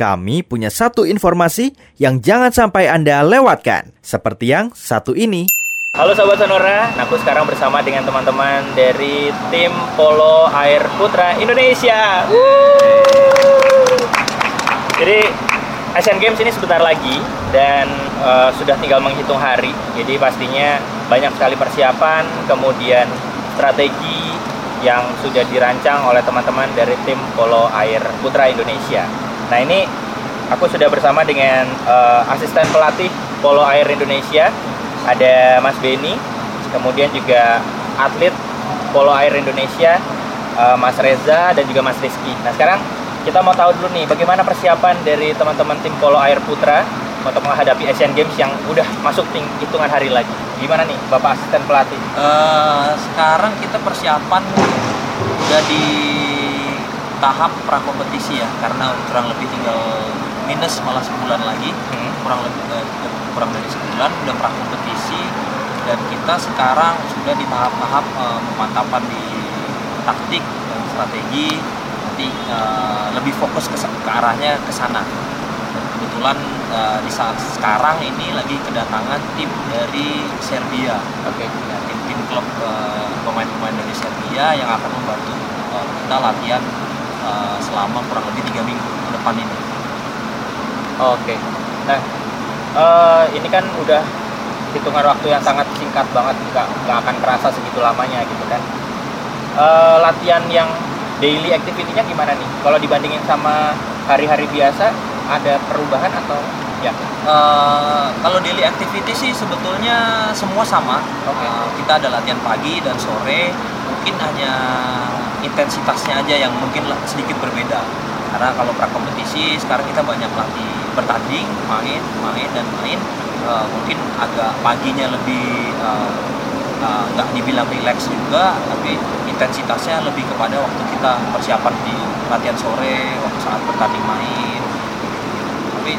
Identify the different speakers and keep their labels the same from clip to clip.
Speaker 1: kami punya satu informasi yang jangan sampai Anda lewatkan, seperti yang satu ini.
Speaker 2: Halo Sobat Sonora, aku sekarang bersama dengan teman-teman dari tim Polo Air Putra Indonesia. Wuh. Jadi Asian Games ini sebentar lagi dan uh, sudah tinggal menghitung hari. Jadi pastinya banyak sekali persiapan, kemudian strategi yang sudah dirancang oleh teman-teman dari tim Polo Air Putra Indonesia. Nah ini aku sudah bersama dengan uh, asisten pelatih Polo Air Indonesia, ada Mas Beni, kemudian juga atlet Polo Air Indonesia, uh, Mas Reza dan juga Mas Rizky. Nah sekarang kita mau tahu dulu nih bagaimana persiapan dari teman-teman tim Polo Air Putra untuk menghadapi Asian Games yang udah masuk hitungan hari lagi. Gimana nih Bapak asisten pelatih?
Speaker 3: Uh, sekarang kita persiapan udah di tahap prakompetisi ya karena kurang lebih tinggal minus malah sebulan lagi. Hmm. kurang lebih uh, kurang dari sebulan udah prakompetisi. Dan kita sekarang sudah di tahap-tahap uh, pemantapan di taktik dan strategi. Nanti uh, lebih fokus ke, ke arahnya ke sana. Kebetulan uh, di saat sekarang ini lagi kedatangan tim dari Serbia. Oke. Okay. ya, tim-tim klub pemain pemain-pemain dari Serbia yang akan membantu kita latihan uh, selama kurang lebih tiga minggu ke depan ini.
Speaker 2: Oke. Okay. Nah, uh, ini kan udah hitungan waktu yang sangat singkat banget, nggak nggak akan kerasa segitu lamanya gitu kan. Uh, latihan yang daily activity-nya gimana nih? Kalau dibandingin sama hari-hari biasa, ada perubahan atau ya?
Speaker 3: Uh, kalau daily activity sih sebetulnya semua sama. Okay. Uh, kita ada latihan pagi dan sore, mungkin hanya intensitasnya aja yang mungkin sedikit berbeda. Karena kalau prakompetisi sekarang kita banyak latih bertanding main main dan main. Uh, mungkin agak paginya lebih uh, uh, dibilang relax juga tapi intensitasnya lebih kepada waktu kita persiapan di latihan sore waktu saat bertanding main. Tapi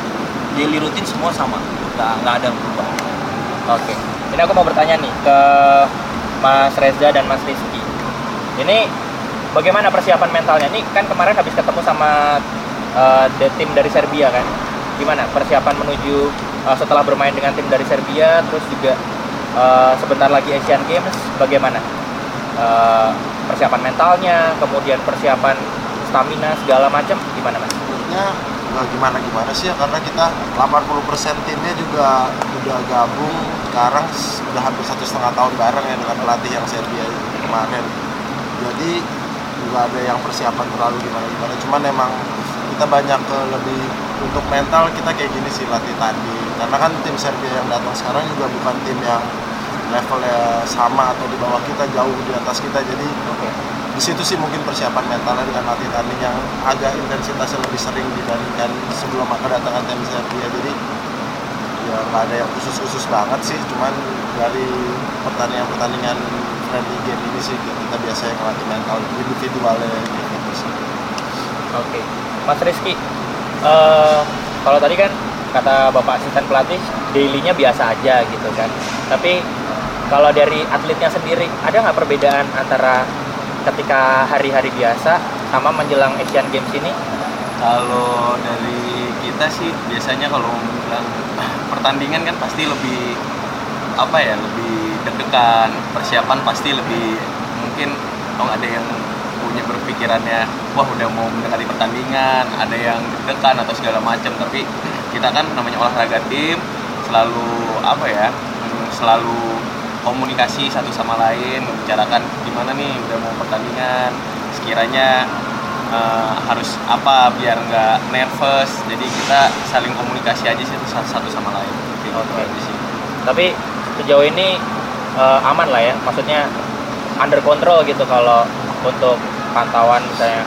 Speaker 3: daily rutin semua sama nggak nggak ada berubah.
Speaker 2: Oke okay. ini aku mau bertanya nih ke Mas Reza dan Mas Rizky. Ini bagaimana persiapan mentalnya? Ini kan kemarin habis ketemu sama uh, tim dari Serbia kan. Gimana persiapan menuju uh, setelah bermain dengan tim dari Serbia, terus juga uh, sebentar lagi Asian Games, bagaimana uh, persiapan mentalnya, kemudian persiapan stamina segala macam, gimana mas?
Speaker 4: Sebenarnya nggak gimana gimana sih ya karena kita 80% timnya juga udah gabung sekarang sudah hampir satu setengah tahun bareng ya dengan pelatih yang Serbia kemarin jadi nggak ada yang persiapan terlalu gimana gimana. Cuman emang kita banyak ke lebih untuk mental kita kayak gini sih latih tadi. Karena kan tim Serbia yang datang sekarang juga bukan tim yang levelnya sama atau di bawah kita jauh di atas kita. Jadi okay. di situ sih mungkin persiapan mentalnya dengan latih tanding yang agak intensitasnya lebih sering dibandingkan sebelum kedatangan tim Serbia. Jadi ya nggak ada yang khusus-khusus banget sih. Cuman dari pertandingan-pertandingan friendly game ini sih kita biasanya ngelatih mental individualnya gitu sih. Oke,
Speaker 2: okay. Mas Rizky, uh, kalau tadi kan kata Bapak asisten pelatih dailynya biasa aja gitu kan. Tapi kalau dari atletnya sendiri ada nggak perbedaan antara ketika hari-hari biasa sama menjelang Asian Games ini?
Speaker 5: Kalau dari kita sih biasanya kalau bilang pertandingan kan pasti lebih apa ya lebih deg-degan persiapan pasti lebih mungkin kalau ada yang punya berpikirannya wah udah mau mendekati pertandingan ada yang deg-degan atau segala macam. Tapi kita kan namanya olahraga tim selalu apa ya selalu komunikasi satu sama lain membicarakan gimana nih udah mau pertandingan sekiranya uh, harus apa biar nggak nervous. Jadi kita saling komunikasi aja sih satu sama lain.
Speaker 2: Okay. tapi sejauh ini uh, aman lah ya. Maksudnya under control gitu kalau untuk pantauan misalnya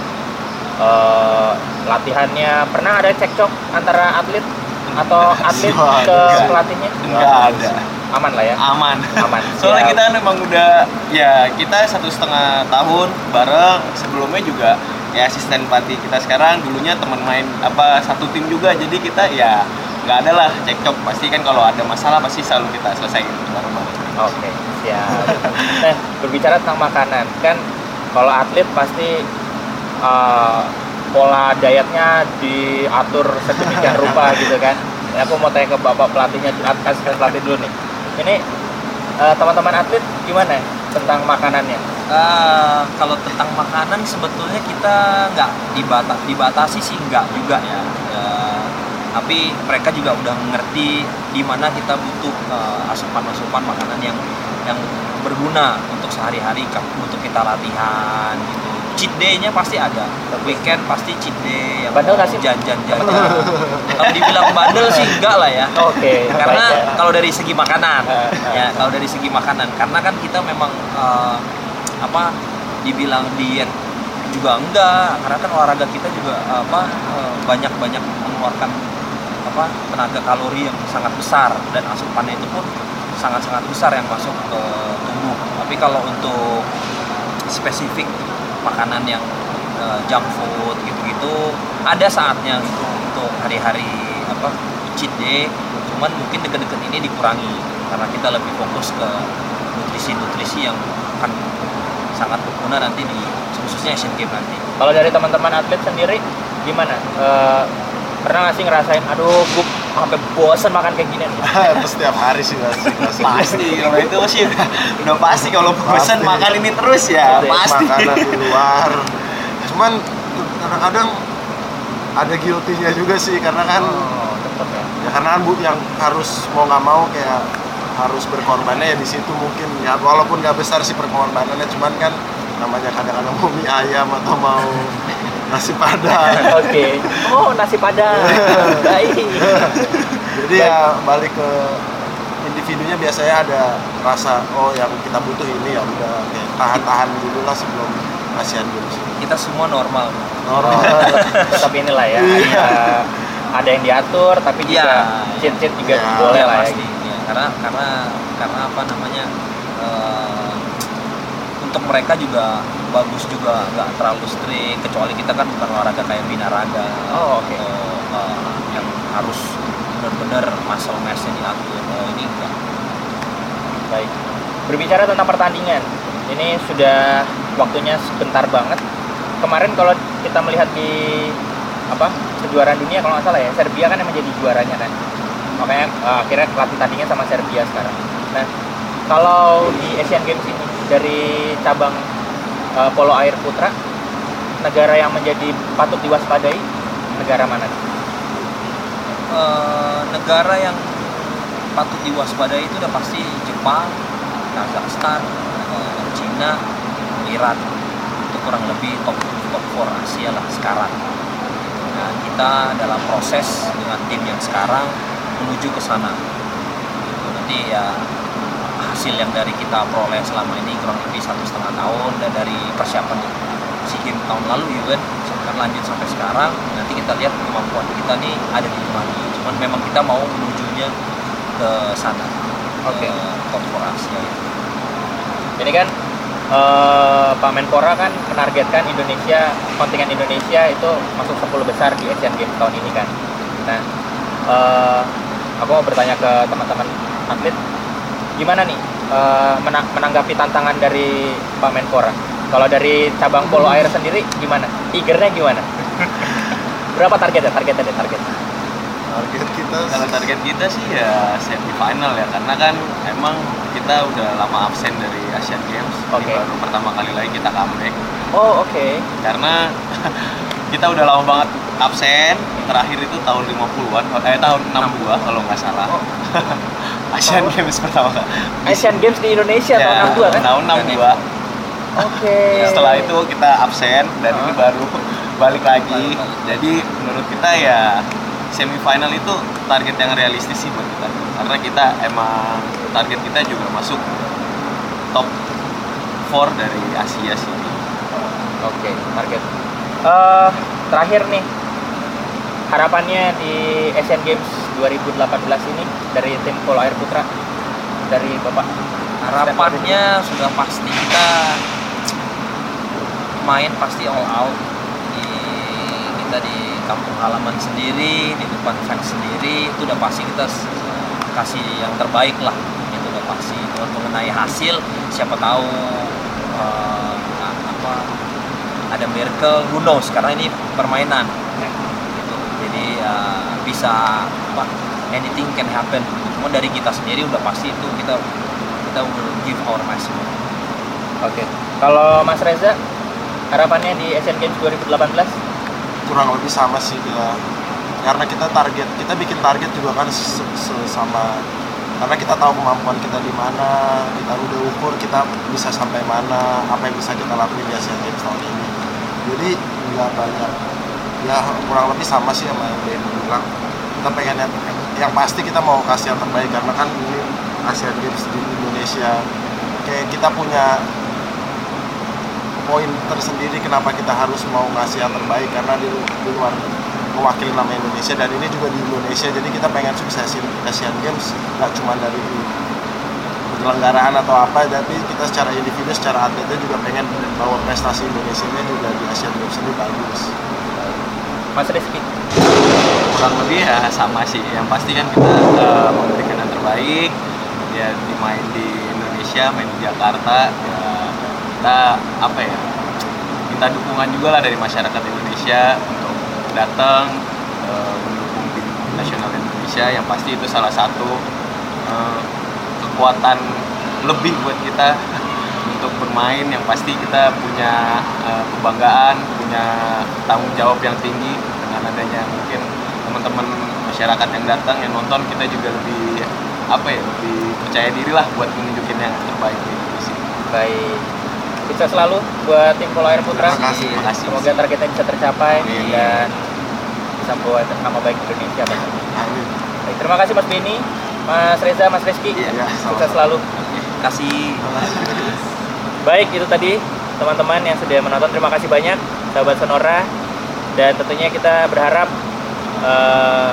Speaker 2: uh, latihannya. Pernah ada cekcok antara atlet atau atlet ke pelatihnya?
Speaker 5: Enggak ada.
Speaker 2: Aman lah ya?
Speaker 5: Aman.
Speaker 2: Aman.
Speaker 5: Soalnya ya. kita memang udah ya kita satu setengah tahun bareng. Sebelumnya juga ya asisten pelatih kita sekarang dulunya teman main apa satu tim juga. Jadi kita ya nggak ada lah cekcok. Pasti kan kalau ada masalah pasti selalu kita selesaikan bareng-bareng
Speaker 2: Oke, okay, siap. nah, berbicara tentang makanan, kan kalau atlet pasti uh, pola dietnya diatur sedemikian rupa gitu kan. Ya, aku mau tanya ke bapak pelatihnya, kasih pelatih dulu nih. Ini eh, teman-teman atlet gimana tentang makanannya?
Speaker 3: Eh, kalau tentang makanan sebetulnya kita nggak dibata dibatasi sih nggak juga ya. Tapi mereka juga udah ngerti di mana kita butuh eh, asupan-asupan makanan yang yang berguna untuk sehari-hari untuk kita latihan gitu. Cheat day-nya pasti ada. Weekend pasti cheat day yang
Speaker 2: Bandel
Speaker 3: mau
Speaker 2: nggak sih?
Speaker 3: jajan-jajan. kalau dibilang bandel sih enggak lah ya.
Speaker 2: Oke.
Speaker 3: karena
Speaker 2: baik ya.
Speaker 3: kalau dari segi makanan
Speaker 2: Eh, eh.
Speaker 3: ya kalau dari segi makanan karena kan kita memang eh, apa dibilang diet juga enggak karena kan olahraga kita juga apa banyak banyak mengeluarkan apa tenaga kalori yang sangat besar dan asupannya itu pun sangat sangat besar yang masuk ke tubuh. Tapi kalau untuk spesifik makanan yang eh, junk food gitu-gitu ada saatnya itu untuk hari-hari apa cheat day. Cuman mungkin deket-deket ini dikurangi karena kita lebih fokus ke nutrisi-nutrisi yang akan sangat berguna nanti di khususnya Asian Games nanti.
Speaker 2: Kalau dari teman-teman atlet sendiri gimana? Eh, pernah nggak sih ngerasain, aduh, gue sampai bosen makan kayak gini
Speaker 4: setiap hari sih pasti pasti.
Speaker 5: pasti kalau itu sih udah, udah pasti kalau bosan
Speaker 4: Pasti.
Speaker 5: makan ini terus ya
Speaker 2: Pasti.
Speaker 5: pasti
Speaker 4: makanan di luar cuman kadang-kadang ada guilty-nya juga sih karena kan
Speaker 2: Oh, tetep ya.
Speaker 4: ya karena kan bu yang harus mau nggak mau kayak harus berkorbannya ya di situ mungkin ya walaupun nggak besar sih perkorbanannya cuman kan namanya kadang-kadang mau mie ayam atau mau nasi padang
Speaker 2: Oke. Oh, nasi padang. Baik.
Speaker 4: jadi ya balik ke individunya biasanya ada rasa oh yang kita butuh ini ya udah kayak tahan-tahan dulu lah sebelum ASEAN Games
Speaker 3: kita semua normal
Speaker 4: normal
Speaker 2: Tetap inilah ya.
Speaker 4: Iya.
Speaker 2: Ada, ada yang diatur, tapi juga
Speaker 3: Iya.
Speaker 2: cheat-cheat juga
Speaker 4: Iya.
Speaker 2: boleh
Speaker 3: Ya,
Speaker 2: lah ya.
Speaker 3: pasti ya. karena karena karena apa namanya eh, untuk mereka juga bagus juga nggak terlalu strict kecuali kita kan bukan olahraga kayak binaraga
Speaker 2: Oh, oke.
Speaker 3: atau eh, yang harus benar-benar muscle mass-nya diatur oh, ini enggak
Speaker 2: Baik. Berbicara tentang pertandingan, ini sudah waktunya sebentar banget. Kemarin kalau kita melihat di apa kejuaraan dunia kalau nggak salah ya Serbia kan yang menjadi juaranya kan makanya eh, akhirnya pelatih tandingnya sama Serbia sekarang nah kalau di Asian Games ini dari cabang eh, polo air putra negara yang menjadi patut diwaspadai negara mana
Speaker 3: Eh, negara yang patut diwaspadai itu udah pasti Jepang, Kazakhstan, eh, Cina, Iran. Itu kurang lebih top top 4 Asia lah sekarang. Nah, kita dalam proses dengan tim yang sekarang menuju ke sana. Nanti ya hasil yang dari kita peroleh selama ini kurang lebih satu setengah tahun dan dari persiapan Games tahun lalu ya kan akan lanjut sampai sekarang nanti kita lihat kemampuan kita nih ada di mana cuman memang kita mau menujunya ke sana
Speaker 2: Oke.
Speaker 3: 4 Asia itu.
Speaker 2: ini kan eh, Pak Menpora kan menargetkan Indonesia kontingen Indonesia itu masuk 10 besar di Asian Games tahun ini kan. Nah, eh, aku mau bertanya ke teman-teman atlet, gimana nih menang- menanggapi tantangan dari Pak Menpora? Kalau dari cabang polo air sendiri gimana? Tigernya gimana? Berapa targetnya? Targetnya deh, target.
Speaker 4: target kita
Speaker 5: Kalau target kita sih ya semifinal ya karena kan emang kita udah lama absen dari Asian Games.
Speaker 2: Oke.
Speaker 5: Ini baru pertama kali lagi kita comeback
Speaker 2: Oh, oke.
Speaker 5: karena kita udah lama banget absen. Terakhir itu tahun 50-an eh tahun 62 kalau nggak salah.
Speaker 2: Oh.
Speaker 5: Asian
Speaker 2: Oh.
Speaker 5: Games pertama kali.
Speaker 2: Asian Games di Indonesia tahun
Speaker 5: Ya,
Speaker 2: 62 kan?
Speaker 5: Tahun 62.
Speaker 2: Oke.
Speaker 5: Setelah itu kita absen dan ini
Speaker 2: Ah.
Speaker 5: baru balik lagi.
Speaker 3: Balik lagi.
Speaker 5: Jadi menurut kita ya semifinal itu target yang realistis sih buat kita. Karena kita emang target kita juga masuk top 4 dari Asia sih.
Speaker 2: Oke, target. Eh, terakhir nih, harapannya di Asian Games 2018 ini dari tim polo air putra dari bapak.
Speaker 3: harapannya sudah pasti kita main pasti all out. Di kita di kampung halaman sendiri di depan fans sendiri itu udah pasti kita kasih yang terbaik lah. Itu udah pasti. Kalau mengenai hasil siapa tahu a- apa ada miracle who knows? Karena ini permainan uh, bisa apa anything can happen. Cuma dari kita sendiri udah pasti itu kita kita will give our maximum
Speaker 2: Oke. Kalau Mas Reza harapannya di Asian Games 2018?
Speaker 4: kurang lebih sama sih ya. Karena kita target kita bikin target juga kan sama karena kita tahu kemampuan kita di mana kita udah ukur kita bisa sampai mana apa yang bisa kita lakuin di Asian Games tahun ini. Jadi nggak banyak ya kurang lebih sama sih sama yang Ben bilang. Kita pengen yang, yang pasti kita mau kasih yang terbaik karena kan ini Asian Games di Indonesia. Kayak kita punya poin tersendiri kenapa kita harus mau ngasih yang terbaik karena di, luar mewakili nama Indonesia dan ini juga di Indonesia jadi kita pengen suksesin Asian Games nggak cuma dari penyelenggaraan atau apa tapi kita secara individu secara atletnya juga pengen bawa prestasi Indonesia nya juga di Asian Games ini bagus
Speaker 2: Mas Rizky.
Speaker 5: kurang lebih ya sama sih. Yang pasti kan kita eh, memberikan yang terbaik ya dimain di Indonesia main di Jakarta ya kita apa ya minta dukungan juga lah dari masyarakat Indonesia untuk datang eh, mendukung tim nasional Indonesia. Yang pasti itu salah satu eh, kekuatan lebih buat kita untuk bermain. Yang pasti kita punya eh, kebanggaan punya tanggung jawab yang tinggi dengan adanya mungkin teman-teman masyarakat yang datang yang nonton kita juga lebih apa ya lebih percaya diri lah buat menunjukin yang terbaik di Indonesia.
Speaker 2: Baik. Sukses selalu buat tim Polo Air Putra.
Speaker 4: Terima kasih.
Speaker 5: Terima kasih.
Speaker 2: Semoga targetnya bisa tercapai
Speaker 5: Amin.
Speaker 2: dan bisa membawa nama baik Indonesia. Pak.
Speaker 4: Amin
Speaker 2: Baik, terima kasih Mas Beni, Mas Reza, Mas Rizky.
Speaker 4: Iya,
Speaker 2: Sukses
Speaker 4: sama-sama.
Speaker 2: selalu.
Speaker 3: kasih
Speaker 2: Baik, itu tadi teman-teman yang sudah menonton. Terima kasih banyak, sahabat Sonora. Dan tentunya kita berharap eh,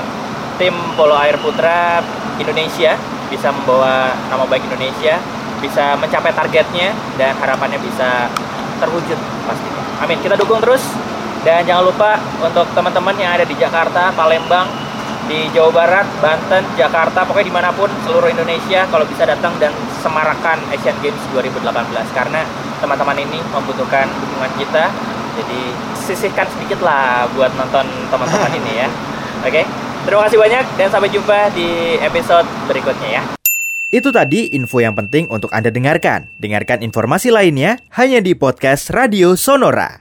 Speaker 2: tim Polo Air Putra Indonesia bisa membawa nama baik Indonesia, bisa mencapai targetnya dan harapannya bisa terwujud pastinya. Amin. Kita dukung terus dan jangan lupa untuk teman-teman yang ada di Jakarta, Palembang, di Jawa Barat, Banten, Jakarta, pokoknya di mana pun seluruh Indonesia kalau bisa datang dan semarakan Asian Games 2018 karena teman-teman ini membutuhkan dukungan kita. Jadi sisihkan sedikit lah buat nonton teman-teman ini ya. Oke, terima kasih banyak dan sampai jumpa di episode berikutnya ya.
Speaker 1: Itu tadi info yang penting untuk Anda dengarkan. Dengarkan informasi lainnya hanya di podcast Radio Sonora.